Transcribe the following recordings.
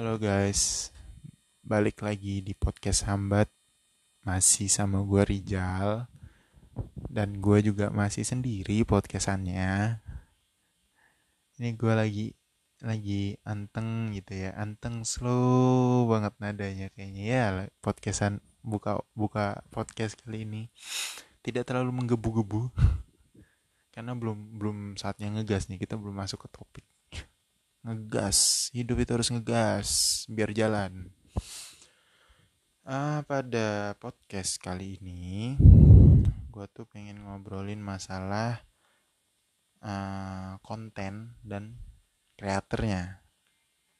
Halo guys, balik lagi di podcast Hambat. Masih sama gue Rijal. Dan gue juga masih sendiri podcastannya. Ini gue lagi lagi anteng gitu ya. Anteng slow banget nadanya kayaknya. Ya podcastan buka buka podcast kali ini. Tidak terlalu menggebu-gebu. Karena belum belum saatnya ngegas nih. Kita belum masuk ke topik ngegas. Hidup itu harus ngegas biar jalan. Ah pada podcast kali ini gue tuh pengen ngobrolin masalah uh, konten dan kreatornya.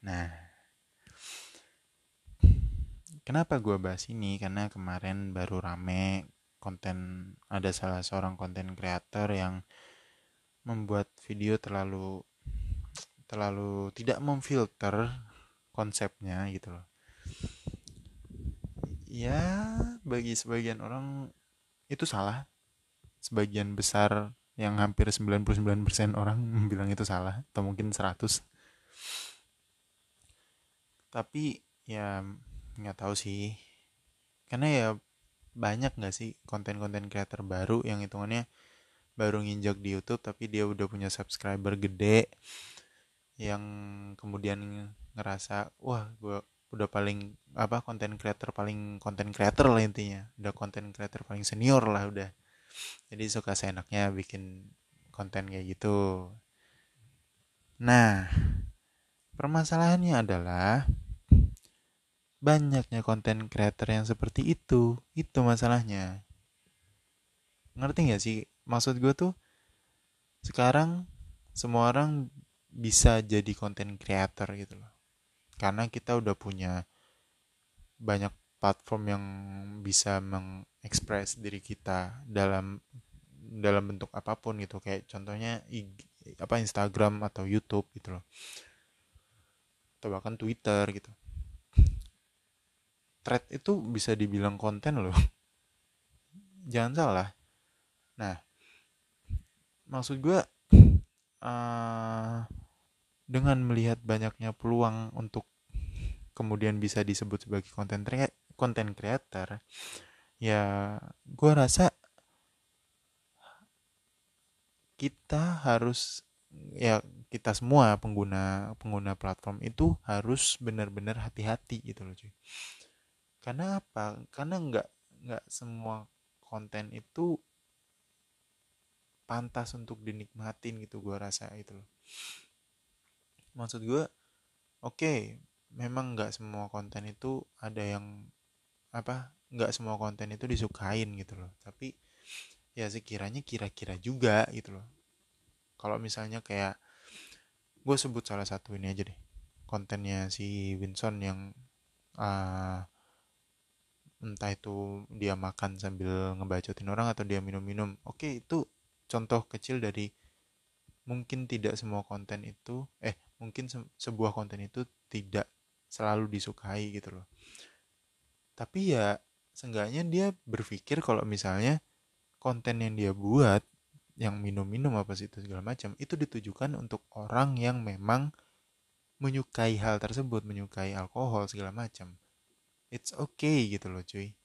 Nah kenapa gue bahas ini? Karena kemarin baru rame konten ada salah seorang konten kreator yang membuat video terlalu terlalu tidak memfilter konsepnya gitu loh. Ya bagi sebagian orang itu salah. Sebagian besar yang hampir 99% orang bilang itu salah atau mungkin 100 tapi ya nggak tahu sih. Karena ya banyak nggak sih konten-konten creator baru yang hitungannya baru nginjak di YouTube tapi dia udah punya subscriber gede yang kemudian ngerasa wah gue udah paling apa konten creator paling konten creator lah intinya. Udah konten creator paling senior lah udah. Jadi suka seenaknya bikin konten kayak gitu. Nah permasalahannya adalah banyaknya konten creator yang seperti itu itu masalahnya. Ngerti gak sih? Maksud gue tuh sekarang semua orang bisa jadi konten creator gitu loh. Karena kita udah punya banyak platform yang bisa mengekspres diri kita dalam dalam bentuk apa pun gitu. Kayak contohnya apa Instagram atau YouTube gitu loh. Atau bahkan Twitter gitu. Thread itu bisa dibilang konten loh. Jangan salah. Nah maksud gue uh, dengan melihat banyaknya peluang untuk kemudian bisa disebut sebagai konten konten creator ya gue rasa kita harus ya kita semua pengguna pengguna platform itu harus benar-benar hati-hati gitu loh cuy. Karena apa? Karena nggak nggak semua konten itu pantas untuk dinikmatin gitu gue rasa itu loh maksud gue oke okay, memang nggak semua konten itu ada yang apa nggak semua konten itu disukain gitu loh. Tapi ya sekiranya kira-kira juga gitu loh. Kalau misalnya kayak gue sebut salah satu ini aja deh kontennya si Winson yang uh, entah itu dia makan sambil ngebacotin orang atau dia minum-minum. Oke itu contoh kecil dari mungkin tidak semua konten itu eh mungkin se sebuah konten itu tidak selalu disukai gitu loh. Tapi ya seenggaknya dia berpikir kalau misalnya konten yang dia buat yang minum-minum apa sih itu segala macam itu ditujukan untuk orang yang memang menyukai hal tersebut menyukai alkohol segala macam. It's okay gitu loh cuy.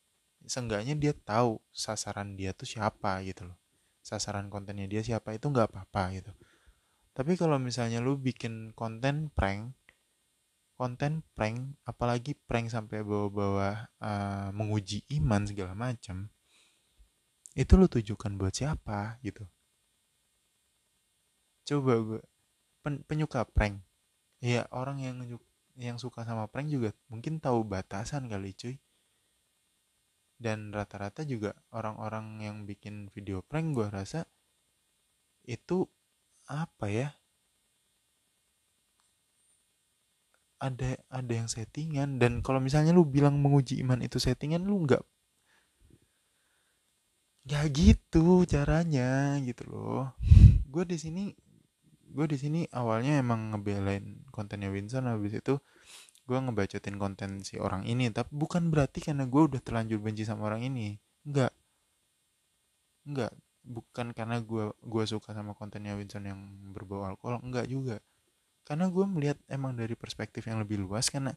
Seenggaknya dia tahu sasaran dia tuh siapa gitu loh. Sasaran kontennya dia siapa itu nggak apa-apa gitu tapi kalau misalnya lu bikin konten prank konten prank apalagi prank sampai bawa-bawa uh, menguji iman segala macam itu lu tujukan buat siapa gitu. Coba gue pen, penyuka prank. Ya orang yang yang suka sama prank juga mungkin tahu batasan kali cuy. Dan rata-rata juga orang-orang yang bikin video prank gue rasa itu apa ya? Ada ada yang settingan dan kalau misalnya lu bilang menguji iman itu settingan lu nggak ya gitu caranya gitu loh. Gue di sini gue di sini awalnya emang ngebelain kontennya Winston habis itu gue ngebacotin konten si orang ini tapi bukan berarti karena gue udah terlanjur benci sama orang ini. Enggak enggak bukan karena gue gua suka sama kontennya Winston yang berbau alkohol enggak juga. Karena gue melihat emang dari perspektif yang lebih luas karena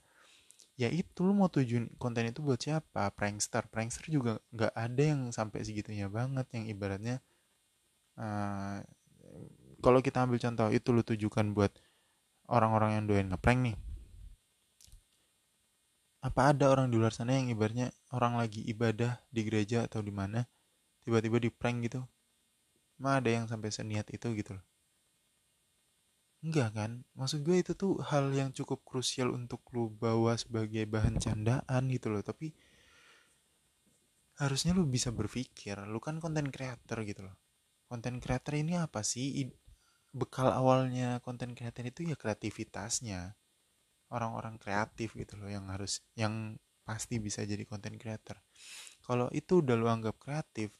ya itu lu mau tujuan konten itu buat siapa? Prankster. Prankster juga nggak ada yang sampai segitunya banget yang ibaratnya uh, kalau kita ambil contoh itu lu tujukan buat orang-orang yang doyan ngeprank nih. Apa ada orang di luar sana yang ibaratnya orang lagi ibadah di gereja atau di mana tiba-tiba di prank gitu emang ada yang sampai seniat itu gitu loh Enggak kan? Maksud gue itu tuh hal yang cukup krusial untuk lu bawa sebagai bahan candaan gitu loh. Tapi harusnya lu bisa berpikir. Lu kan konten creator gitu loh. Konten creator ini apa sih? Bekal awalnya konten creator itu ya kreativitasnya. Orang-orang kreatif gitu loh yang harus yang pasti bisa jadi konten creator. Kalau itu udah lu anggap kreatif,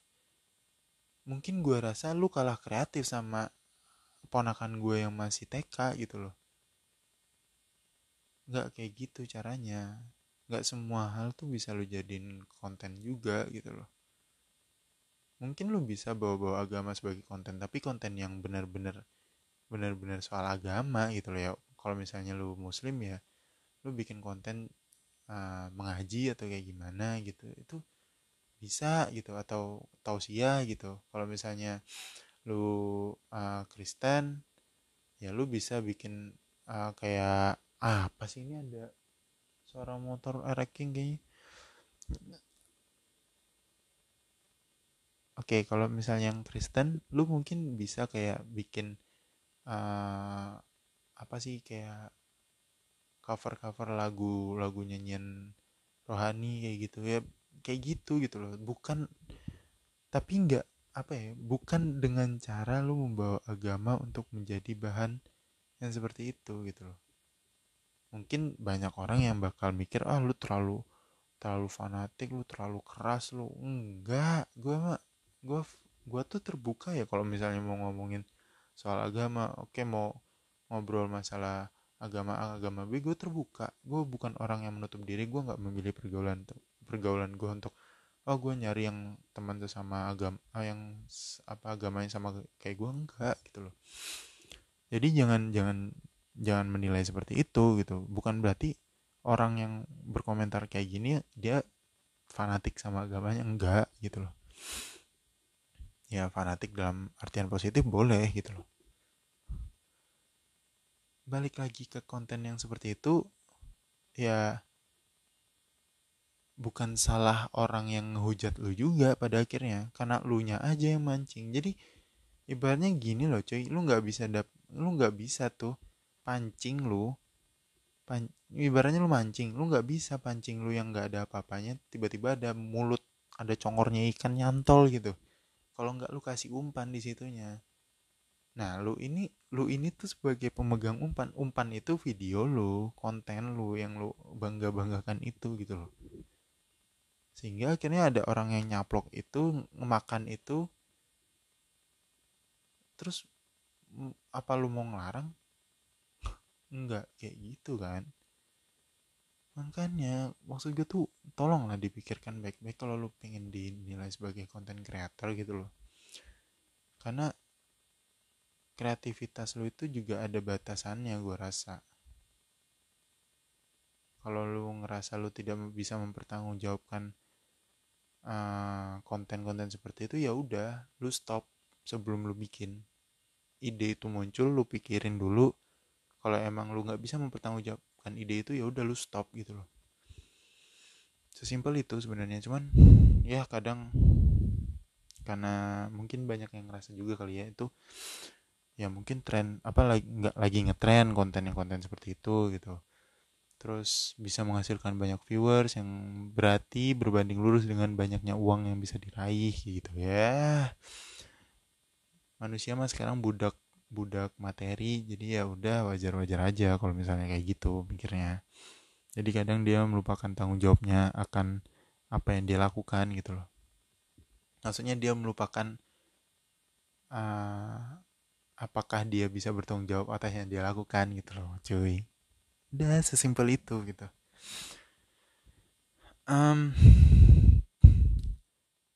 mungkin gue rasa lu kalah kreatif sama ponakan gue yang masih TK gitu loh. Nggak kayak gitu caranya. Nggak semua hal tuh bisa lo jadiin konten juga gitu loh. Mungkin lo bisa bawa-bawa agama sebagai konten tapi konten yang benar-benar benar-benar soal agama gitu loh ya. Kalau misalnya lo muslim ya lo bikin konten uh, mengaji atau kayak gimana gitu itu bisa gitu atau tausiah gitu. Kalau misalnya lu uh, Kristen ya lu bisa bikin uh, kayak ah, apa sih ini ada suara motor ereking kayaknya? Oke, okay, kalau misalnya yang Kristen, lu mungkin bisa kayak bikin uh, apa sih kayak cover-cover lagu lagu nyanyian rohani kayak gitu ya kayak gitu gitu loh. Bukan tapi nggak apa ya bukan dengan cara lu membawa agama untuk menjadi bahan yang seperti itu gitu loh. Mungkin banyak orang yang bakal mikir ah lu terlalu terlalu fanatik lu terlalu keras lu. Enggak gue mah gue gue tuh terbuka ya kalau misalnya mau ngomongin soal agama. Oke mau ngobrol masalah agama agama B gue terbuka. Gue bukan orang yang menutup diri gue nggak memilih pergaulan pergaulan gue untuk oh gue nyari yang teman tuh sama agama oh, yang apa agamanya sama kayak gue enggak gitu loh. Jadi jangan jangan jangan menilai seperti itu gitu. Bukan berarti orang yang berkomentar kayak gini dia fanatik sama agamanya. Enggak gitu loh. Ya fanatik dalam artian positif boleh gitu loh. Balik lagi ke konten yang seperti itu ya bukan salah orang yang ngehujat lu juga pada akhirnya karena lu nya aja yang mancing. Jadi ibaratnya gini loh cuy lu nggak bisa dap lu nggak bisa tuh pancing lu pan ibaratnya lu mancing lu nggak bisa pancing lu yang nggak ada apa-apanya tiba-tiba ada mulut ada congornya ikan nyantol gitu. Kalau nggak lu kasih umpan di situnya. Nah lu ini lu ini tuh sebagai pemegang umpan umpan itu video lu konten lu yang lu bangga banggakan itu gitu loh sehingga akhirnya ada orang yang nyaplok itu ngemakan itu. Terus apa lu mau ngelarang? Enggak kayak gitu kan. Makanya maksud gue tuh tolonglah dipikirkan baik-baik kalau lu pengen dinilai sebagai konten creator gitu loh. Karena kreativitas lu itu juga ada batasannya gue rasa. Kalau lu ngerasa lu tidak bisa mempertanggungjawabkan Eh, konten-konten uh, seperti itu ya udah lu stop sebelum lu bikin. Ide itu muncul lu pikirin dulu. Kalau emang lu nggak bisa mempertanggungjawabkan ide itu ya udah lu stop gitu loh. Sesimpel itu sebenarnya cuman ya kadang karena mungkin banyak yang ngerasa juga kali ya itu ya mungkin tren apa lagi nggak lagi ngetren konten yang konten seperti itu gitu terus bisa menghasilkan banyak viewers yang berarti berbanding lurus dengan banyaknya uang yang bisa diraih gitu ya. Manusia mah sekarang budak budak materi jadi ya udah wajar-wajar aja kalau misalnya kayak gitu mikirnya. Jadi kadang dia melupakan tanggung jawabnya akan apa yang dia lakukan gitu loh. Maksudnya dia melupakan uh, apakah dia bisa bertanggung jawab atas yang dia lakukan gitu loh cuy udah sesimpel itu gitu. Um,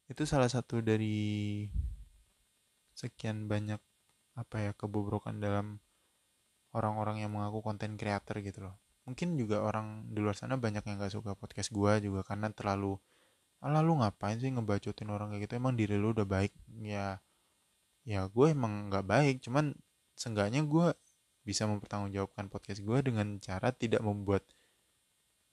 itu salah satu dari sekian banyak apa ya kebobrokan dalam orang-orang yang mengaku konten creator gitu loh. Mungkin juga orang di luar sana banyak yang gak suka podcast gue juga karena terlalu ala lu ngapain sih ngebacotin orang kayak gitu? Emang diri lu udah baik? Ya ya gue emang nggak baik cuman seenggaknya gue bisa mempertanggungjawabkan podcast gue dengan cara tidak membuat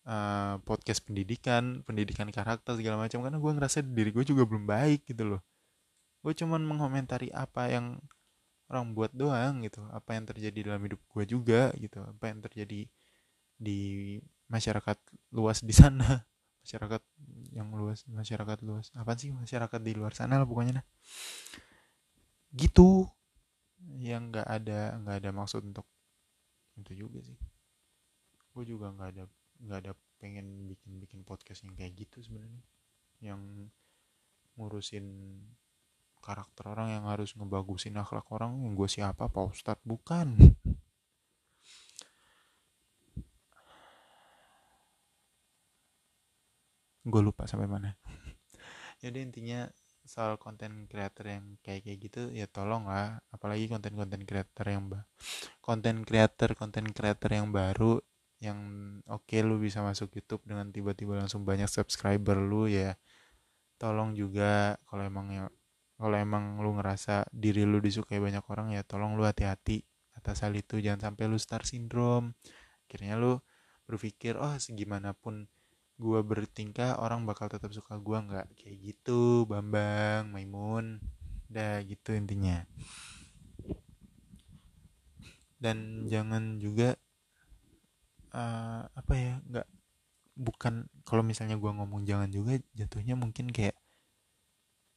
uh, podcast pendidikan pendidikan karakter segala macam. Karena gue ngerasa diri gue juga belum baik gitu loh. Gue cuman mengomentari apa yang orang buat doang gitu. Apa yang terjadi dalam hidup gue juga gitu. Apa yang terjadi di masyarakat luas di sana. Masyarakat yang luas masyarakat luas. Apa sih? Masyarakat di luar sana lah pokoknya nah gitu yang nggak ada nggak ada maksud untuk itu juga sih. Gue juga nggak ada nggak ada pengen bikin bikin podcast yang kayak gitu sebenarnya. Yang ngurusin karakter orang yang harus ngebagusin akhlak orang yang gue siapa pak ustadz bukan. Gue lupa sampai mana. Jadi intinya soal konten creator yang kayak kayak gitu ya tolong lah apalagi konten-konten creator yang konten creator konten creator yang baru yang oke okay, lu bisa masuk YouTube dengan tiba-tiba langsung banyak subscriber lu ya tolong juga. Kalau emang ya kalau emang lu ngerasa diri lu disukai banyak orang ya tolong lu hati-hati atas hal itu. Jangan sampai lu star syndrome. Akhirnya lu berpikir oh segimanapun gua bertingkah orang bakal tetap suka gua nggak? Kayak gitu Bambang Maimun udah gitu intinya. Dan jangan juga uh, apa ya nggak bukan kalau misalnya gua ngomong jangan juga jatuhnya mungkin kayak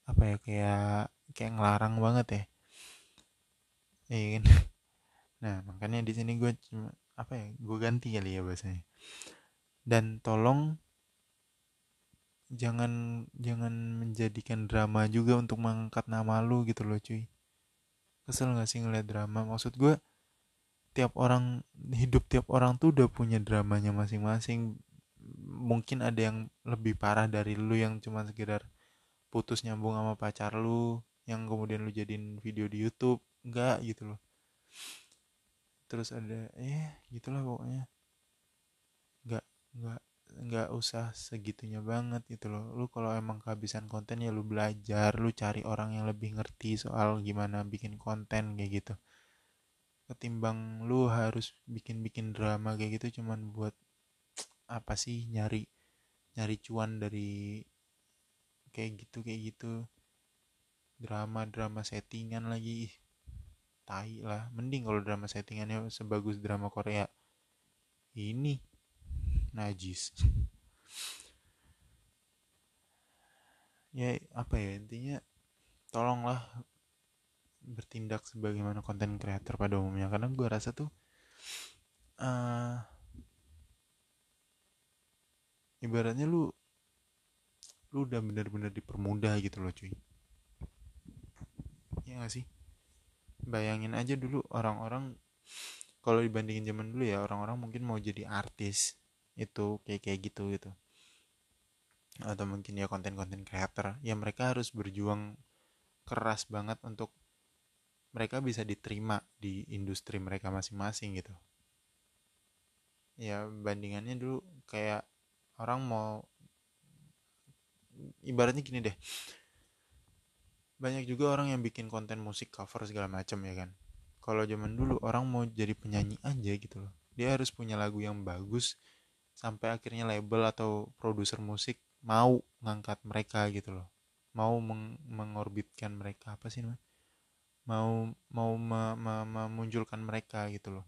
apa ya kayak kayak ngelarang banget ya. Iya kan? Nah makanya di sini gue cuma apa ya gue ganti kali ya bahasanya. Dan tolong jangan jangan menjadikan drama juga untuk mengangkat nama lu gitu loh cuy. Kesel gak sih ngeliat drama? Maksud gue tiap orang hidup tiap orang tuh udah punya dramanya masing-masing. Mungkin ada yang lebih parah dari lu yang cuma sekedar putus nyambung sama pacar lu yang kemudian lu jadiin video di YouTube. Enggak gitu loh. Terus ada eh gitulah pokoknya. Enggak enggak enggak usah segitunya banget gitu loh. Lu kalau emang kehabisan konten ya lu belajar lu cari orang yang lebih ngerti soal gimana bikin konten kayak gitu. Ketimbang lu harus bikin-bikin drama kayak gitu cuman buat apa sih nyari nyari cuan dari kayak gitu kayak gitu. Drama drama settingan lagi. Tai lah. Mending kalau drama settingannya sebagus drama Korea. Ini najis. Ya apa ya intinya tolonglah bertindak sebagaimana konten kreator pada umumnya. Karena gue rasa tuh uh, ibaratnya lu lu udah bener-bener dipermudah gitu loh cuy. Ya gak sih? Bayangin aja dulu orang-orang kalau dibandingin zaman dulu ya orang-orang mungkin mau jadi artis itu kayak kayak gitu gitu. Atau mungkin ya konten-konten creator ya mereka harus berjuang keras banget untuk mereka bisa diterima di industri mereka masing-masing gitu. Ya bandingannya dulu kayak orang mau ibaratnya gini deh. Banyak juga orang yang bikin konten musik cover segala macam ya kan. Kalau zaman dulu orang mau jadi penyanyi aja gitu loh. Dia harus punya lagu yang bagus sampai akhirnya label atau produser musik mau ngangkat mereka gitu loh. Mau meng mengorbitkan mereka apa sih namanya? Mau mau memunculkan mereka gitu loh.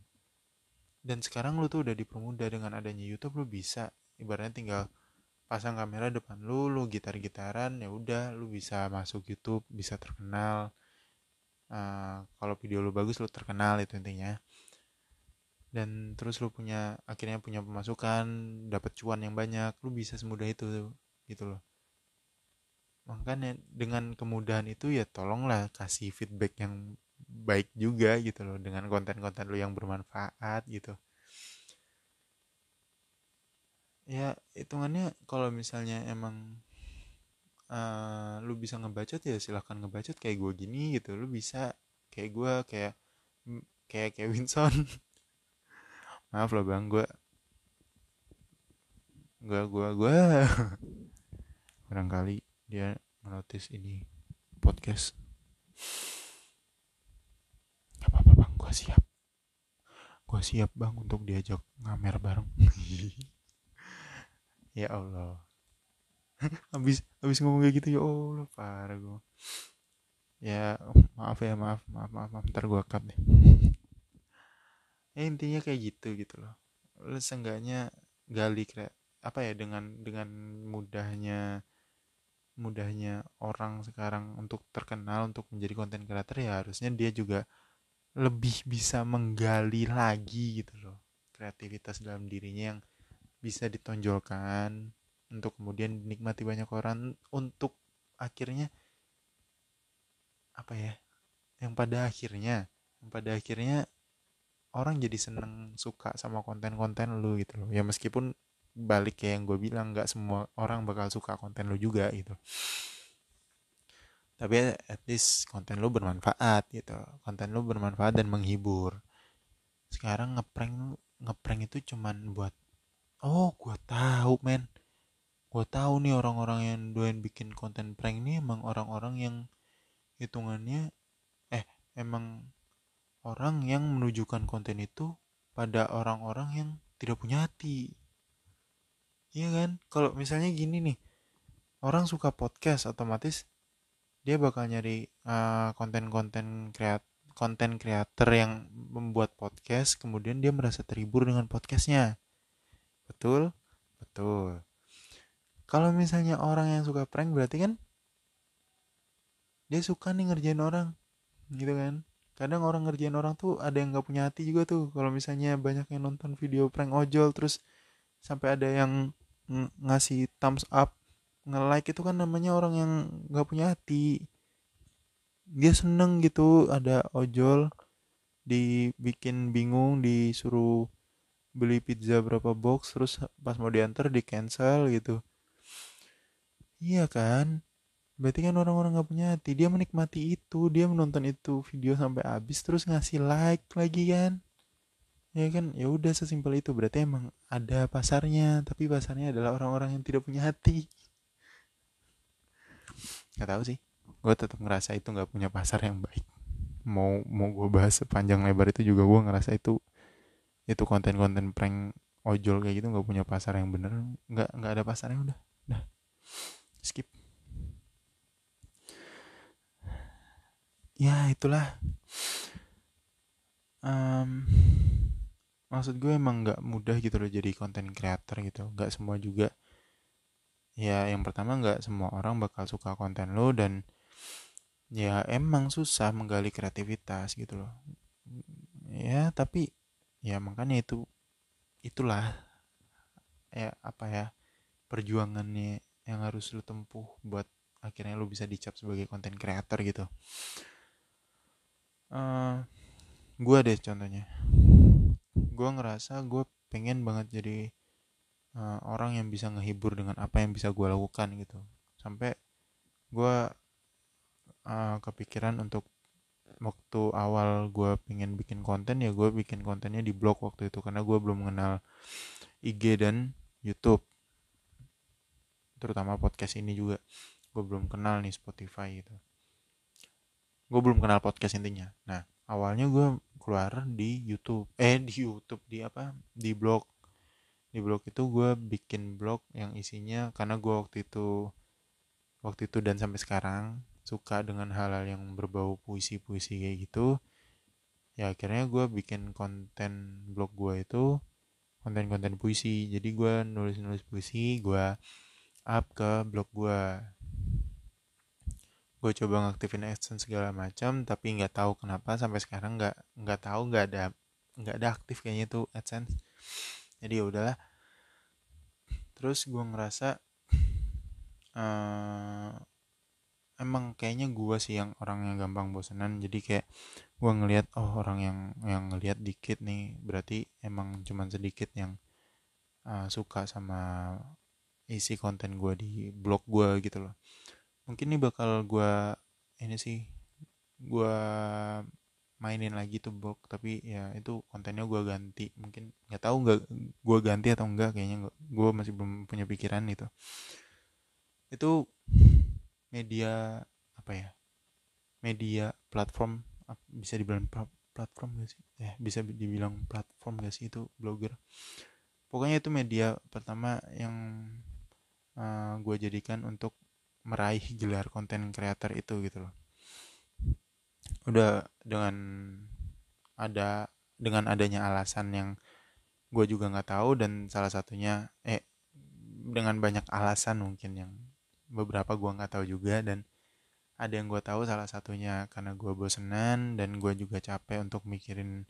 Dan sekarang lu tuh udah dipermudah dengan adanya YouTube lu bisa. Ibaratnya tinggal pasang kamera depan lu lu gitar-gitaran ya udah lu bisa masuk YouTube bisa terkenal. Uh, kalau video lu bagus lu terkenal itu intinya dan terus lu punya akhirnya punya pemasukan dapat cuan yang banyak lu bisa semudah itu gitu loh. Makanya dengan kemudahan itu ya tolonglah kasih feedback yang baik juga gitu loh dengan konten-konten lu yang bermanfaat gitu. Ya hitungannya kalau misalnya emang uh, lu bisa ngebacot ya silahkan ngebacot kayak gue gini gitu lu bisa kayak gue kayak kayak Winson maaf loh bang. Gue gue gue gue barangkali dia menotis ini podcast. Gak apa-apa bang. Gue siap. Gue siap bang untuk diajak ngamer bareng. Ya Allah. Habis habis ngomong kayak gitu ya Allah parah gue ya maaf ya maaf maaf maaf, maaf. ntar gue cut deh ya intinya kayak gitu gitu loh. Lu seenggaknya gali apa ya dengan dengan mudahnya mudahnya orang sekarang untuk terkenal untuk menjadi konten creator ya harusnya dia juga lebih bisa menggali lagi gitu loh kreativitas dalam dirinya yang bisa ditonjolkan untuk kemudian dinikmati banyak orang untuk akhirnya apa ya yang pada akhirnya yang pada akhirnya orang jadi seneng suka sama konten-konten lu gitu loh. Ya meskipun balik kayak yang gue bilang nggak semua orang bakal suka konten lu juga gitu. Tapi at least konten lu bermanfaat gitu. Konten lu bermanfaat dan menghibur. Sekarang ngeprank ngeprank itu cuman buat oh gue tahu men. Gue tahu nih orang-orang yang doain bikin konten prank ini emang orang-orang yang hitungannya eh emang orang yang menunjukkan konten itu pada orang-orang yang tidak punya hati iya kan kalau misalnya gini nih orang suka podcast otomatis dia bakal nyari uh, konten-konten kreat konten kreator yang membuat podcast kemudian dia merasa terhibur dengan podcastnya Betul? Betul. Kalau misalnya orang yang suka prank berarti kan dia suka nih ngerjain orang. Gitu kan? Kadang orang ngerjain orang tuh ada yang gak punya hati juga tuh. Kalau misalnya banyak yang nonton video prank ojol terus sampai ada yang ng ngasih thumbs up, nge-like itu kan namanya orang yang gak punya hati. Dia seneng gitu ada ojol dibikin bingung disuruh beli pizza berapa box terus pas mau diantar di cancel gitu iya kan berarti kan orang-orang nggak punya hati. Dia menikmati itu. Dia menonton itu video sampai habis terus ngasih like lagi kan? Ya kan? Ya udah sesimpel itu. Berarti emang ada pasarnya. Tapi pasarnya adalah orang-orang yang tidak punya hati. Nggak tahu sih. Gue tetap ngerasa itu nggak punya pasar yang baik. Mau mau gue bahas sepanjang lebar itu juga gue ngerasa itu itu konten-konten prank ojol kayak gitu nggak punya pasar yang bener. Nggak nggak ada pasarnya udah. Udah skip ya itulah. Um, maksud gue emang nggak mudah gitu loh jadi konten creator gitu. Nggak semua juga. Ya yang pertama nggak semua orang bakal suka konten lo dan ya emang susah menggali kreativitas gitu loh. Ya tapi ya makanya itu itulah ya apa ya perjuangannya yang harus lu tempuh buat akhirnya lu bisa dicap sebagai konten creator gitu uh, eh, gue deh contohnya. Gue ngerasa gue pengen banget jadi uh, orang yang bisa ngehibur dengan apa yang bisa gue lakukan gitu. Sampai gue uh, kepikiran untuk waktu awal gue pengen bikin konten ya gue bikin kontennya di blog waktu itu karena gue belum mengenal IG dan YouTube. Terutama podcast ini juga. Gue belum kenal nih Spotify gitu gue belum kenal podcast intinya. Nah awalnya gue keluar di YouTube. Eh di YouTube di apa? Di blog. Di blog itu gue bikin blog yang isinya karena gue waktu itu waktu itu dan sampai sekarang suka dengan hal-hal yang berbau puisi-puisi kayak gitu. Ya akhirnya gue bikin konten blog gue itu konten-konten puisi. Jadi gue nulis-nulis puisi gue up ke blog gue gue coba ngaktifin AdSense segala macam tapi nggak tahu kenapa sampai sekarang nggak nggak tahu nggak ada nggak ada aktif kayaknya tuh AdSense jadi ya udahlah. Terus gue ngerasa uh, emang kayaknya gue sih yang orang yang gampang bosenan. Jadi kayak gue ngelihat oh orang yang yang ngelihat dikit nih berarti emang cuman sedikit yang uh, suka sama isi konten gue di blog gue gitu loh mungkin nih bakal gue ini sih gue mainin lagi tuh blog tapi ya itu kontennya gue ganti. Mungkin nggak tahu nggak gue ganti atau enggak kayaknya gue masih belum punya pikiran itu itu media apa ya? Media platform bisa dibilang platform gak sih? Eh bisa dibilang platform gak sih itu blogger. Pokoknya itu media pertama yang uh, eh, gue jadikan untuk meraih gelar konten creator itu gitu loh. Udah dengan ada dengan adanya alasan yang gue juga nggak tahu dan salah satunya eh dengan banyak alasan mungkin yang beberapa gue nggak tahu juga dan ada yang gue tahu salah satunya karena gue bosenan dan gue juga capek untuk mikirin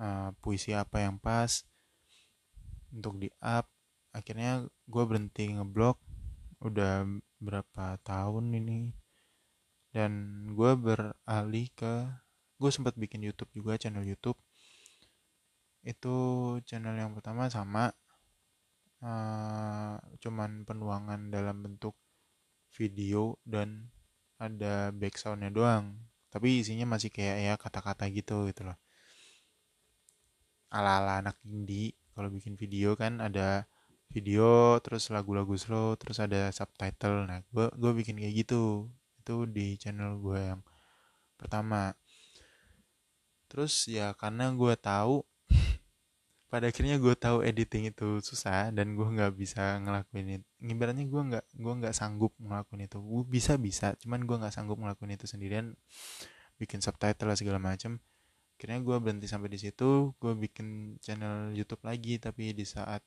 uh, puisi apa yang pas untuk di up akhirnya gue berhenti ngeblok udah berapa tahun ini. Dan gue beralih ke gue sempat bikin YouTube juga channel YouTube. Itu channel yang pertama sama uh, cuman penuangan dalam bentuk video dan ada backsoundnya doang. Tapi isinya masih kayak ya kata-kata gitu gitu loh. Ala-ala anak indie kalau bikin video kan ada video terus lagu-lagu slow terus ada subtitle. Nah gue gue bikin kayak gitu. Itu di channel gue yang pertama. Terus ya karena gue tahu pada akhirnya gue tahu editing itu susah dan gue nggak bisa ngelakuin itu ibaratnya gue nggak gue nggak sanggup ngelakuin itu. Gue bisa bisa cuman gue nggak sanggup ngelakuin itu sendirian bikin subtitle segala macam akhirnya gue berhenti sampai di situ gue bikin channel YouTube lagi tapi di saat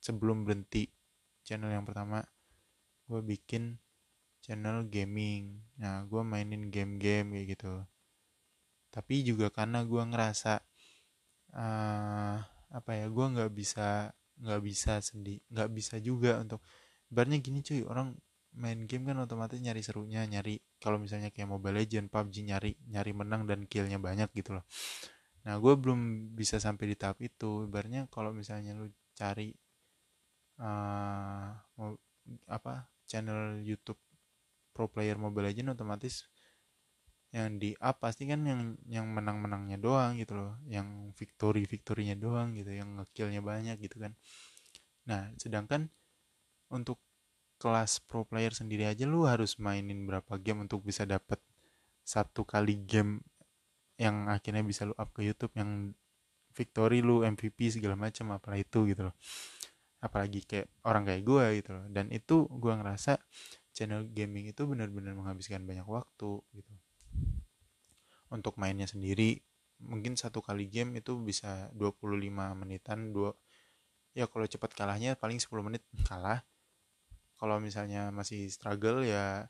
sebelum berhenti channel yang pertama gue bikin channel gaming. Nah gue mainin game-game kayak gitu. Tapi juga karena gue ngerasa uh, apa ya gue nggak bisa nggak bisa sendi nggak bisa juga untuk ibaratnya gini cuy orang main game kan otomatis nyari serunya nyari kalau misalnya kayak Mobile Legend PUBG nyari nyari menang dan killnya banyak gitu loh. Nah gue belum bisa sampai di tahap itu. Ibaratnya kalau misalnya lu cari uh, apa channel YouTube pro player Mobile Legend otomatis yang di up pasti kan yang yang menang-menangnya doang gitu loh. Yang victory victorinya doang gitu yang ngekillnya banyak gitu kan. Nah sedangkan untuk kelas pro player sendiri aja lu harus mainin berapa game untuk bisa dapat satu kali game yang akhirnya bisa lu up ke YouTube yang victory lu MVP segala macam apalah itu gitu loh apalagi kayak orang kayak gue gitu loh. Dan itu gue ngerasa channel gaming itu benar-benar menghabiskan banyak waktu gitu. Untuk mainnya sendiri mungkin satu kali game itu bisa 25 menitan dua ya kalau cepat kalahnya paling 10 menit kalah. Kalau misalnya masih struggle ya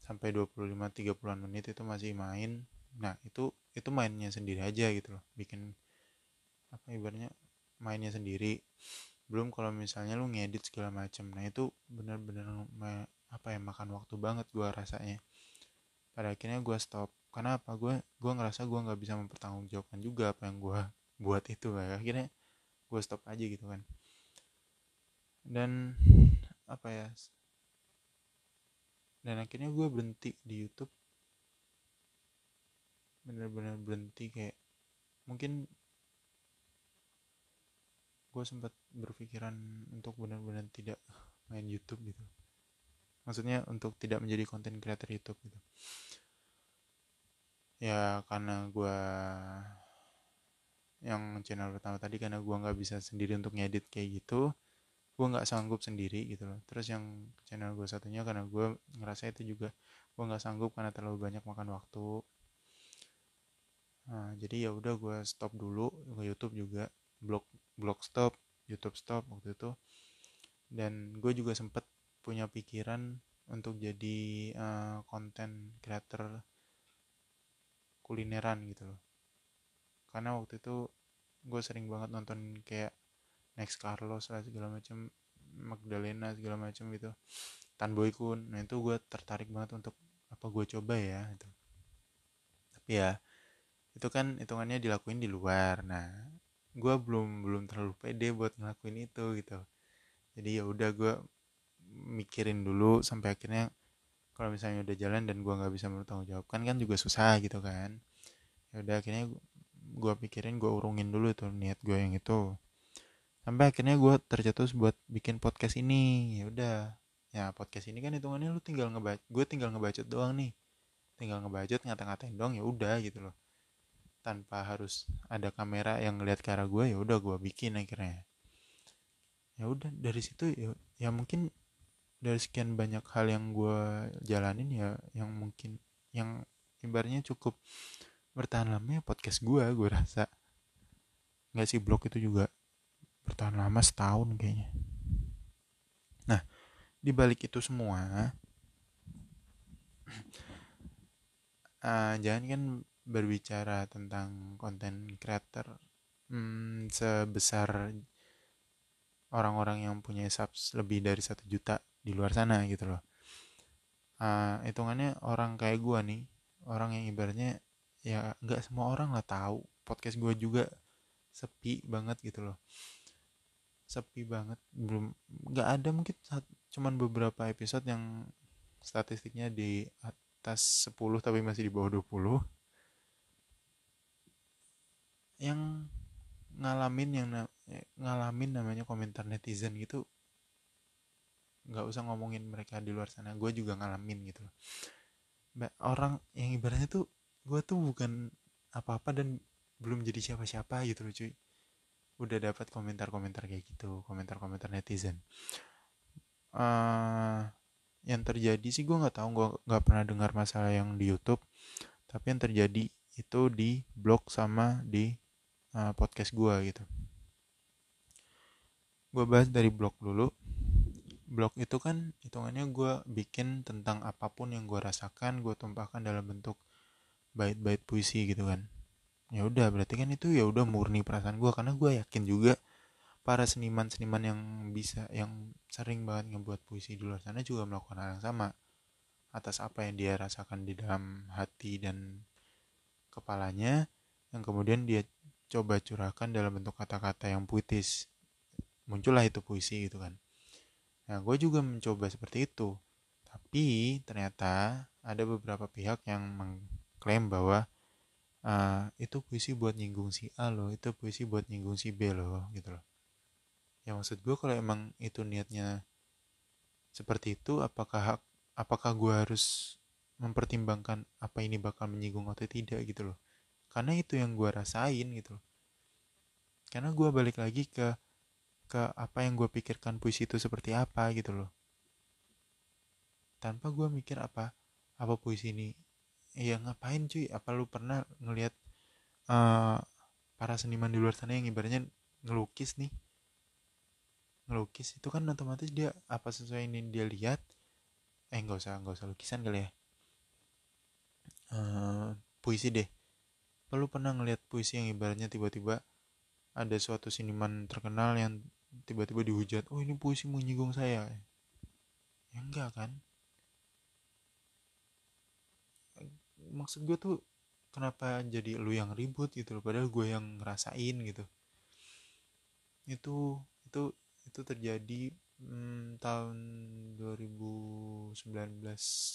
sampai 25 30-an menit itu masih main. Nah itu itu mainnya sendiri aja gitu loh. Bikin apa ibaratnya mainnya sendiri belum kalau misalnya lu ngedit segala macam nah itu bener-bener apa ya makan waktu banget gua rasanya. Pada akhirnya gua stop. Karena apa? Gue gue ngerasa gue nggak bisa mempertanggungjawabkan juga apa yang gue buat itu. Kayak akhirnya gue stop aja gitu kan. Dan apa ya dan akhirnya gue berhenti di YouTube. Bener-bener berhenti kayak mungkin gue sempat berpikiran untuk benar-benar tidak main YouTube gitu. Maksudnya untuk tidak menjadi konten creator YouTube gitu. Ya karena gue yang channel pertama tadi karena gue nggak bisa sendiri untuk ngedit kayak gitu gue nggak sanggup sendiri gitu loh. Terus yang channel gue satunya karena gue ngerasa itu juga gue nggak sanggup karena terlalu banyak makan waktu. Nah, jadi ya udah gue stop dulu ke YouTube juga blog blog stop YouTube stop waktu itu. Dan gue juga sempet punya pikiran untuk jadi uh, content creator kulineran gitu loh. Karena waktu itu gue sering banget nonton kayak Next Carlos lah segala macam Magdalena segala macam gitu. Tan Boy Kun. Nah itu gue tertarik banget untuk apa gue coba ya itu tapi ya itu kan hitungannya dilakuin di luar. Nah gue belum belum terlalu pede buat ngelakuin itu gitu. Jadi ya udah gue mikirin dulu sampai akhirnya kalau misalnya udah jalan dan gue nggak bisa bertanggung jawabkan kan juga susah gitu kan. Ya udah akhirnya gue pikirin gue urungin dulu tuh niat gue yang itu. Sampai akhirnya gue tercetus buat bikin podcast ini. Ya udah. Ya podcast ini kan hitungannya lu tinggal ngebaca gue tinggal ngebacot doang nih. Tinggal ngebacot ngata-ngatain doang ya udah gitu loh tanpa harus ada kamera yang ngeliat ke arah gue ya udah gue bikin akhirnya. Ya udah dari situ ya, ya mungkin dari sekian banyak hal yang gue jalanin ya yang mungkin yang ibaratnya cukup bertahan lama ya podcast gue gue rasa. Nggak sih blog itu juga bertahan lama setahun kayaknya. Nah di balik itu semua uh, jangan kan berbicara tentang konten creator hmm, sebesar orang-orang yang punya subs lebih dari satu juta di luar sana gitu loh. Uh, hitungannya orang kayak gue nih orang yang ibaratnya ya nggak semua orang lah tahu. Podcast gue juga sepi banget gitu loh. Sepi banget belum nggak ada mungkin cuman beberapa episode yang statistiknya di atas 10 tapi masih di bawah 20 yang ngalamin yang ngalamin namanya komentar netizen gitu nggak usah ngomongin mereka di luar sana. Gue juga ngalamin gitu orang yang ibaratnya tuh gue tuh bukan apa-apa dan belum jadi siapa-siapa gitu loh cuy. Udah dapat komentar-komentar kayak gitu komentar-komentar netizen. Uh, yang terjadi sih gue nggak tahu gue nggak pernah dengar masalah yang di YouTube. Tapi yang terjadi itu di blog sama di uh, podcast gue gitu. Gue bahas dari blog dulu. Blog itu kan hitungannya gue bikin tentang apa pun yang gue rasakan gue tumpahkan dalam bentuk bait-bait puisi gitu kan. Ya udah berarti kan itu ya udah murni perasaan gue karena gue yakin juga para seniman-seniman yang bisa yang sering banget ngebuat puisi di luar sana juga melakukan hal yang sama atas apa yang dia rasakan di dalam hati dan kepalanya. Yang kemudian dia coba curahkan dalam bentuk kata-kata yang puitis. Muncullah itu puisi gitu kan. Nah gue juga mencoba seperti itu. Tapi ternyata ada beberapa pihak yang klaim bahwa uh, itu puisi buat nyinggung si A loh itu puisi buat nyinggung si B loh gitu loh. Ya maksud gue kalau emang itu niatnya seperti itu apakah apakah gue harus mempertimbangkan apa ini bakal menyinggung atau tidak gitu loh karena itu yang gue rasain gitu karena gue balik lagi ke ke apa yang gue pikirkan puisi itu seperti apa gitu loh. Tanpa gue mikir apa apa puisi ini iya ngapain cuy? Apa lu pernah ngelihat uh, para seniman di luar sana yang ibaratnya ngelukis nih? Ngelukis itu kan otomatis dia apa sesuai ini dia lihat eh nggak usah nggak usah lukisan kali ya. Uh, puisi deh perlu pernah ngelihat puisi yang ibaratnya tiba-tiba ada suatu seniman terkenal yang tiba-tiba dihujat oh ini puisi menyinggung saya. Ya enggak kan? Maksud gue tuh kenapa jadi lu yang ribut gitu loh padahal gue yang ngerasain gitu. Itu itu itu terjadi hmm, tahun 2019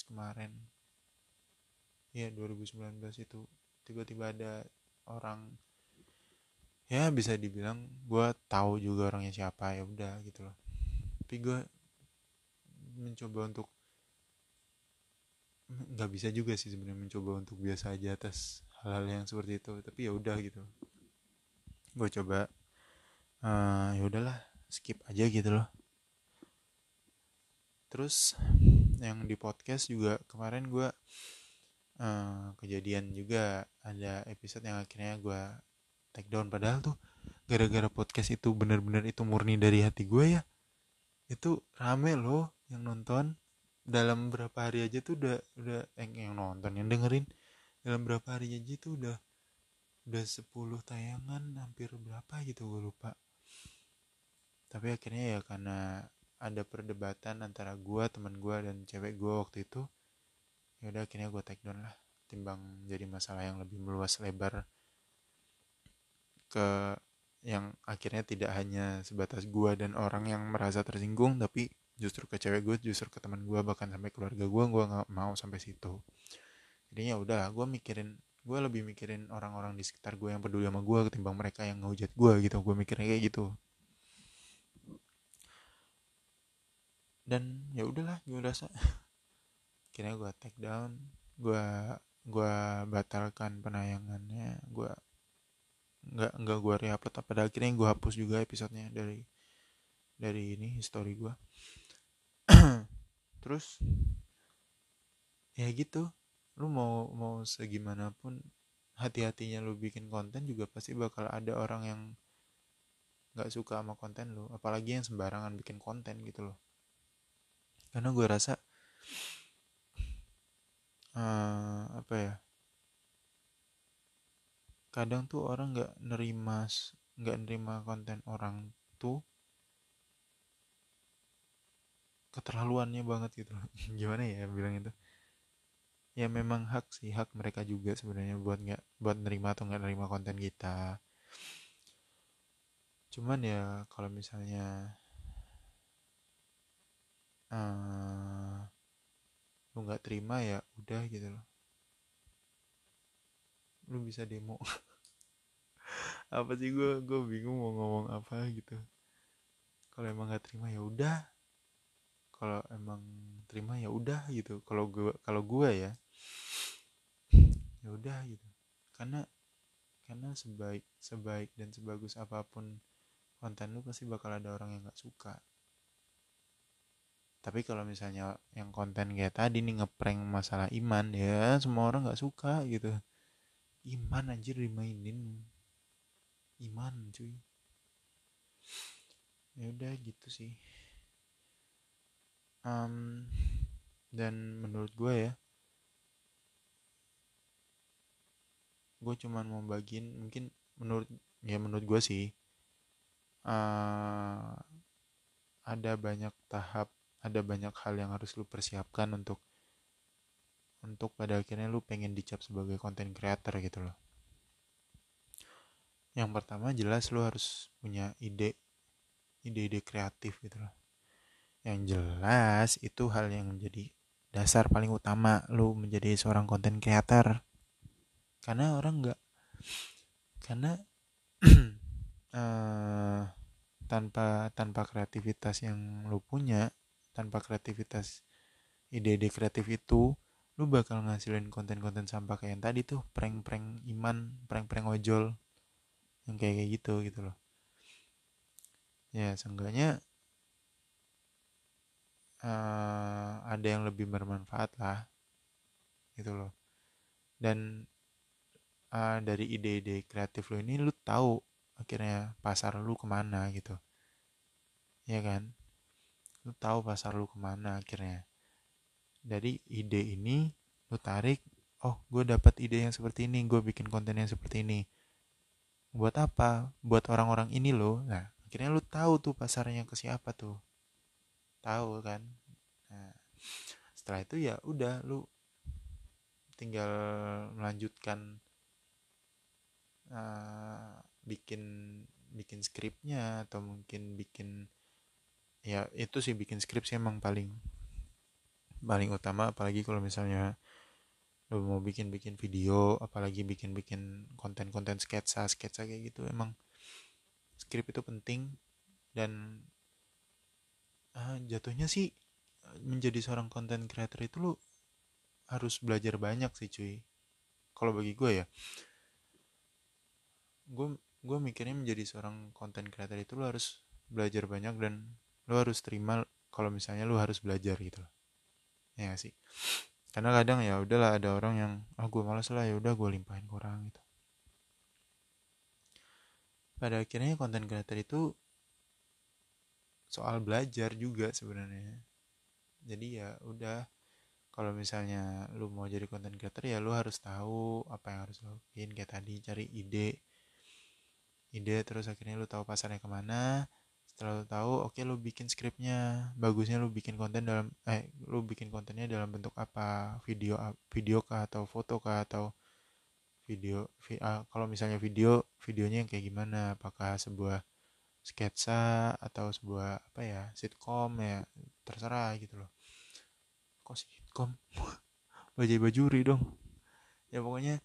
kemarin. Ya 2019 itu tiba-tiba ada orang ya bisa dibilang gue tahu juga orangnya siapa ya udah gitu loh. Tapi gue mencoba untuk nggak bisa juga sih sebenarnya mencoba untuk biasa aja atas hal-hal yang seperti itu tapi ya udah gitu. Gue coba uh, ya udahlah skip aja gitu loh. Terus yang di podcast juga kemarin gue uh, kejadian juga ada episode yang akhirnya gue take down. Padahal tuh gara-gara podcast itu bener-bener itu murni dari hati gue ya itu rame loh yang nonton. Dalam berapa hari aja tuh udah udah yang, yang nonton yang dengerin dalam berapa hari aja tuh udah udah 10 tayangan hampir berapa gitu gue lupa. Tapi akhirnya ya karena ada perdebatan antara gue teman gue dan cewek gue waktu itu ya udah akhirnya gue take down lah timbang jadi masalah yang lebih meluas lebar ke yang akhirnya tidak hanya sebatas gue dan orang yang merasa tersinggung tapi justru ke cewek gue justru ke teman gue bahkan sampai keluarga gue gue nggak mau sampai situ. Jadinya udah gue mikirin gue lebih mikirin orang-orang di sekitar gue yang peduli sama gue ketimbang mereka yang ngehujat gue gitu. Gue mikirnya kayak gitu. Dan ya udahlah gue rasa kira gue take down gue gue batalkan penayangannya gue nggak nggak gue reupload pada akhirnya gue hapus juga episodenya dari dari ini history gue terus ya gitu. Lu mau mau segimanapun hati-hatinya lu bikin konten juga pasti bakal ada orang yang nggak suka sama konten lu. Apalagi yang sembarangan bikin konten gitu loh. Karena gue rasa uh, apa ya? Kadang tuh orang nggak nerima nggak nerima konten orang tuh keterlaluannya banget gitu gimana ya bilang itu ya memang hak sih hak mereka juga sebenarnya buat nggak buat nerima atau nggak nerima konten kita. Cuman ya kalau misalnya uh, lu nggak terima ya udah gitu loh. Lu bisa demo. Apa sih gue gue bingung mau ngomong apa gitu. Kalau emang nggak terima ya udah. Kalau emang terima ya udah gitu. Kalau gue kalau gue ya. Ya udah gitu. Karena karena sebaik sebaik dan sebagus apa pun konten lu pasti bakal ada orang yang nggak suka tapi kalau misalnya yang konten kayak tadi nih ngeprank masalah iman ya semua orang nggak suka gitu. Iman anjir dimainin. Iman cuy. Ya udah gitu sih. Um, dan menurut gue ya gue cuman mau bagiin mungkin menurut ya menurut gue sih uh, ada banyak tahap ada banyak hal yang harus lu persiapkan untuk untuk pada akhirnya lu pengen dicap sebagai content creator gitu loh. Yang pertama jelas lu harus punya ide ide-ide kreatif gitu loh. Yang jelas itu hal yang menjadi dasar paling utama lu menjadi seorang content creator. Karena orang nggak karena uh, tanpa tanpa kreativitas yang lu punya tanpa kreativitas ide-ide kreatif itu lu bakal ngasilin konten-konten sampah kayak yang tadi tuh prank-prank iman prank-prank ojol yang kayak kayak gitu gitu loh. Ya seenggaknya uh, ada yang lebih bermanfaat lah gitu loh. Dan uh, dari ide-ide kreatif lo ini lu tahu akhirnya pasar lu ke mana gitu. Ya kan lu tahu pasar lu ke mana akhirnya. Dari ide ini lu tarik oh gue dapat ide yang seperti ini gue bikin konten yang seperti ini. Buat apa? Buat orang-orang ini loh. Nah akhirnya lu tahu tuh pasarnya ke siapa tuh. Tahu kan? Nah setelah itu ya udah lu tinggal melanjutkan uh, bikin bikin skripnya atau mungkin bikin ya itu sih bikin skrip sih emang paling paling utama. Apalagi kalau misalnya lo mau bikin bikin video apalagi bikin bikin konten konten sketsa sketsa kayak gitu emang skrip itu penting. Dan uh, jatuhnya sih menjadi seorang konten creator itu lo harus belajar banyak sih cuy. Kalau bagi gue ya gue gue mikirnya menjadi seorang content creator itu lo harus belajar banyak dan lo harus terima kalau misalnya lo harus belajar gitu loh. Ya gak sih? Karena kadang ya udahlah ada orang yang ah oh, gue malas lah ya udah gue limpahin ke orang gitu. Pada akhirnya content creator itu soal belajar juga sebenarnya. Jadi ya udah kalau misalnya lu mau jadi content creator ya lu harus tahu apa yang harus lo lakuin. Kayak tadi cari ide. Ide terus akhirnya lu tahu pasarnya ke mana setelah lu tahu oke okay, lu bikin skripnya bagusnya lu bikin konten dalam eh lu bikin kontennya dalam bentuk apa? Video video kah atau foto kah atau video vi, uh, kalau misalnya video videonya yang kayak gimana? Apakah sebuah sketsa atau sebuah apa ya sitkom ya terserah gitu loh. Kok sitkom bajai bajuri dong. Ya pokoknya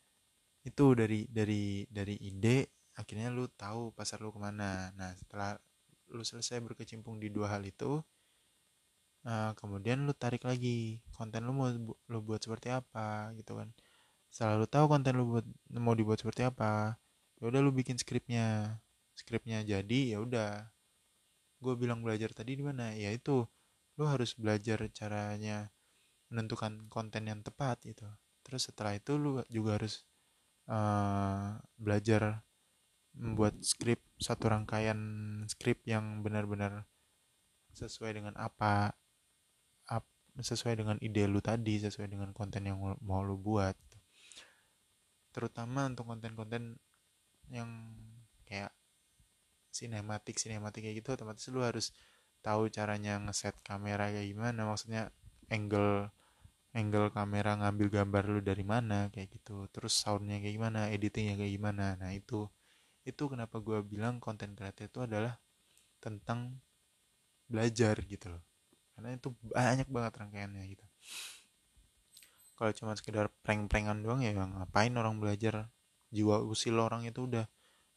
itu dari dari dari ide akhirnya lu tahu pasar lu ke mana. Nah setelah lu selesai berkecimpung di dua hal itu uh, kemudian lu tarik lagi konten lu mau lu buat seperti apa gitu kan. Setelah lu tahu konten lu buat mau dibuat seperti apa ya udah lu bikin skripnya. Skripnya jadi ya udah. Gue bilang belajar tadi di mana? Ya itu lu harus belajar caranya menentukan konten yang tepat gitu. Terus setelah itu lu juga harus uh, belajar membuat skrip satu rangkaian skrip yang benar-benar sesuai dengan apa ap, sesuai dengan ide lu tadi sesuai dengan konten yang mau lu buat. Terutama untuk konten-konten yang kayak sinematik sinematik kayak gitu otomatis lu harus tahu caranya ngeset kamera kayak gimana maksudnya angle angle kamera ngambil gambar lu dari mana kayak gitu terus soundnya kayak gimana editingnya kayak gimana. Nah itu itu kenapa gue bilang konten kreatif itu adalah tentang belajar gitu loh. Karena itu banyak banget rangkaiannya gitu. Kalau cuma sekedar prank-prankan doang ya ngapain orang belajar? Jiwa usil orang itu udah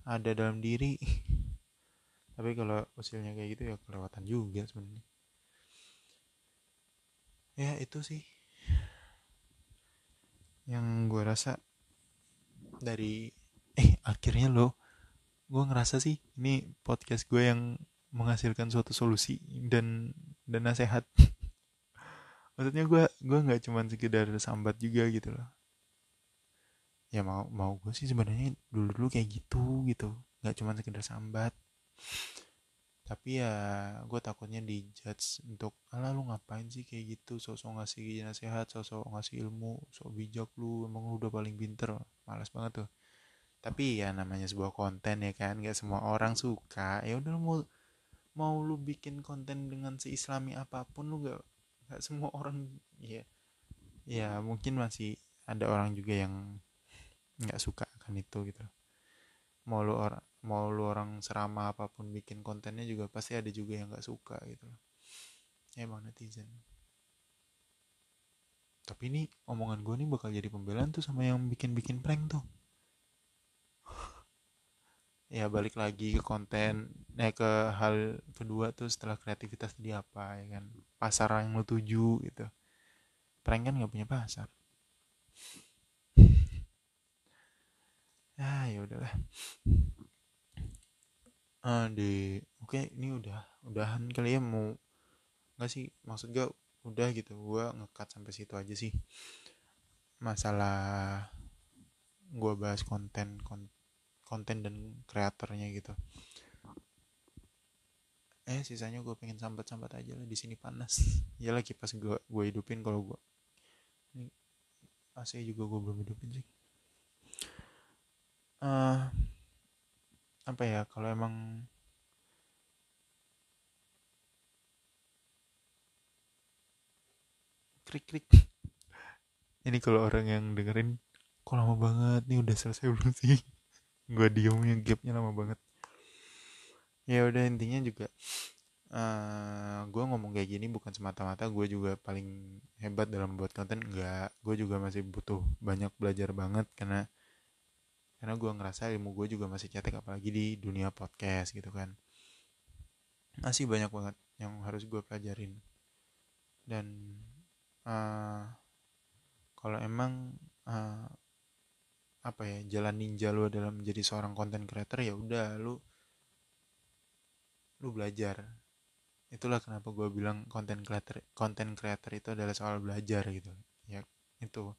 ada dalam diri. Tapi kalau usilnya kayak gitu ya kelewatan juga sebenarnya. Ya itu sih yang gue rasa dari eh akhirnya lo gue ngerasa sih ini podcast gue yang menghasilkan suatu solusi dan dan nasihat maksudnya gue gue nggak cuman sekedar sambat juga gitu loh. Ya mau mau gue sih sebenarnya dulu dulu kayak gitu gitu. Nggak cuman sekedar sambat. Tapi ya gue takutnya dijudge untuk ala lu ngapain sih kayak gitu? Sosok ngasih nasihat sosok ngasih ilmu sok bijak lu. Emang lu udah paling pinter. Malas banget tuh tapi ya namanya sebuah konten ya kan gak semua orang suka. Ya udah mau mau lu bikin konten dengan seislami apa pun lu gak gak semua orang ya ya mungkin masih ada orang juga yang nggak suka akan itu gitu. Mau lu orang mau lu orang serama apa pun bikin kontennya juga pasti ada juga yang nggak suka gitu emang netizen. Tapi ini omongan gue nih bakal jadi pembelaan tuh sama yang bikin-bikin prank tuh ya balik lagi ke konten eh ke hal kedua tuh setelah kreativitas tadi apa ya kan? Pasar yang lo tuju gitu. Prank kan nggak punya pasar. Ah ya udahlah. Ah di oke okay, ini udah udahan kali ya mau nggak sih maksud gue udah gitu. Gue ngekat sampai situ aja sih. Masalah gue bahas konten konten konten dan kreatornya gitu. Eh sisanya gue pengen sambat-sambat aja lah di sini panas. Ya lagi pas gue gue hidupin kalau gue ini AC juga gue belum hidupin sih. Uh, apa ya kalau emang krik krik ini kalau orang yang dengerin kok lama banget nih udah selesai belum sih gue diemnya gapnya lama banget. Ya udah intinya juga uh, eh, gue ngomong kayak gini bukan semata-mata gue juga paling hebat dalam membuat konten enggak. Gue juga masih butuh banyak belajar banget karena karena gue ngerasa ilmu gue juga masih cetek apalagi di dunia podcast gitu kan. Masih banyak banget yang harus gue pelajarin. Dan uh, kalau emang uh, apa ya jalan ninja lu adalah menjadi seorang content creator ya udah lu lu belajar. Itulah kenapa gue bilang content creator content creator itu adalah soal belajar gitu. Ya itu.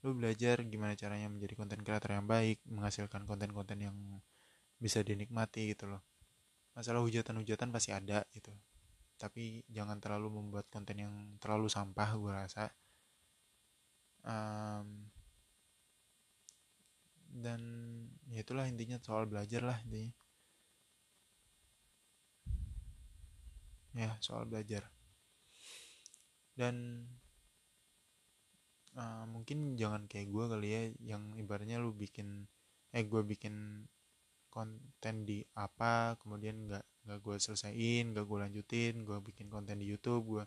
Lu belajar gimana caranya menjadi content creator yang baik menghasilkan konten-konten yang bisa dinikmati gitu loh. Masalah hujatan-hujatan pasti ada gitu. Tapi jangan terlalu membuat konten yang terlalu sampah gue rasa. Um, dan ya itulah intinya soal belajar lah intinya. Ya soal belajar. Dan uh, mungkin jangan kayak gue kali ya yang ibaratnya lu bikin eh gue bikin konten di apa kemudian nggak nggak gue selesaiin nggak gue lanjutin gue bikin konten di YouTube gue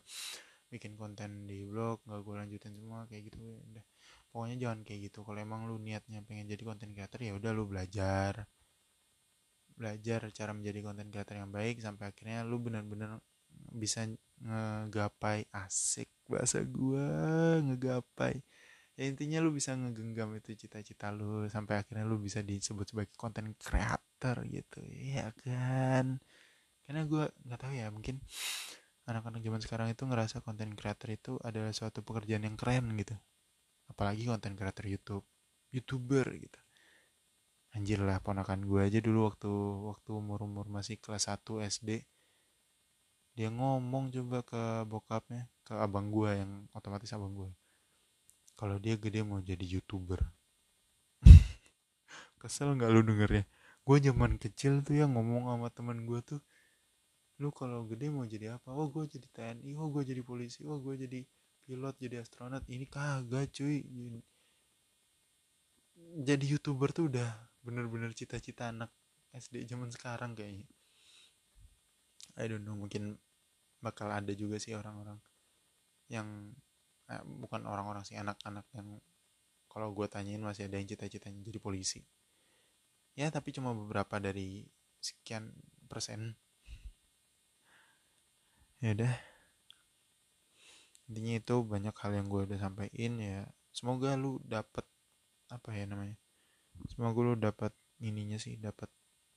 bikin konten di blog nggak gue lanjutin semua kayak gitu udah pokoknya jangan kayak gitu. Kalau emang lu niatnya pengen jadi content creator ya udah lu belajar. Belajar cara menjadi content creator yang baik sampai akhirnya lu benar-benar bisa ngegapai asik bahasa gua ngegapai. Ya intinya lu bisa ngegenggam itu cita-cita lu sampai akhirnya lu bisa disebut sebagai content creator gitu. Ya kan? Karena gua nggak tahu ya mungkin anak-anak zaman sekarang itu ngerasa content creator itu adalah suatu pekerjaan yang keren gitu apalagi content creator YouTube youtuber gitu. Anjir lah ponakan gue aja dulu waktu waktu umur umur masih kelas 1 SD dia ngomong coba ke bokapnya ke abang gue yang otomatis abang gue kalau dia gede mau jadi youtuber. Kesel nggak lu dengernya? Gue zaman kecil tuh ya ngomong sama teman gue tuh lu kalau gede mau jadi apa? Oh gue jadi TNI oh gue jadi polisi oh gue jadi pilot jadi astronot ini kagak cuy. Jadi youtuber tuh udah bener-bener cita-cita anak SD zaman sekarang kayaknya. I don't know mungkin bakal ada juga sih orang-orang yang eh, bukan orang-orang sih anak-anak yang kalau gue tanyain masih ada yang cita-citanya jadi polisi. Ya tapi cuma beberapa dari sekian persen. Ya udah intinya itu banyak hal yang gue udah sampaikan ya. Semoga lu dapet apa ya namanya semoga lu dapet ininya sih dapet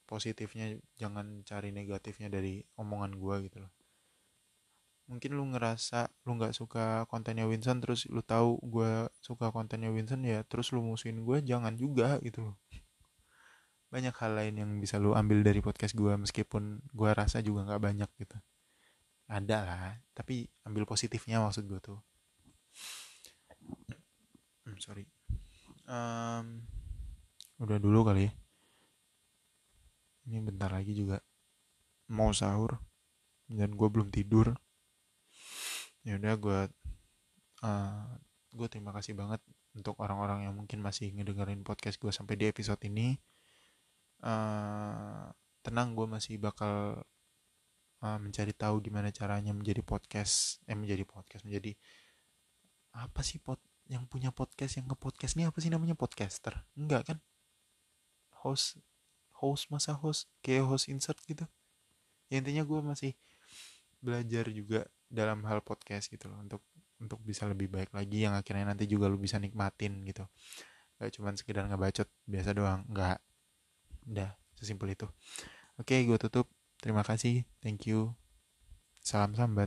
positifnya jangan cari negatifnya dari omongan gue gitu loh. Mungkin lu ngerasa lu nggak suka kontennya Winston terus lu tahu gue suka kontennya Winston ya terus lu musuhin gue jangan juga gitu loh. Banyak hal lain yang bisa lu ambil dari podcast gue meskipun gue rasa juga nggak banyak gitu ada lah tapi ambil positifnya maksud gue tuh. Hmm, sorry. Um, udah dulu kali ya. Ini bentar lagi juga mau sahur dan gue belum tidur. Ya udah gue uh, gue terima kasih banget untuk orang-orang yang mungkin masih ngedengerin podcast gue sampai di episode ini. Uh, tenang gue masih bakal uh, mencari tahu gimana caranya menjadi podcast eh menjadi podcast menjadi apa sih pot yang punya podcast yang ke podcast ini apa sih namanya podcaster? Enggak kan? Host host masa host kayak host insert gitu. Ya intinya gue masih belajar juga dalam hal podcast gitu loh untuk untuk bisa lebih baik lagi yang akhirnya nanti juga lu bisa nikmatin gitu. Gak cuman sekedar ngebacot biasa doang nggak. Udah sesimpel itu. Oke gue tutup terima kasih. Thank you. Salam sambat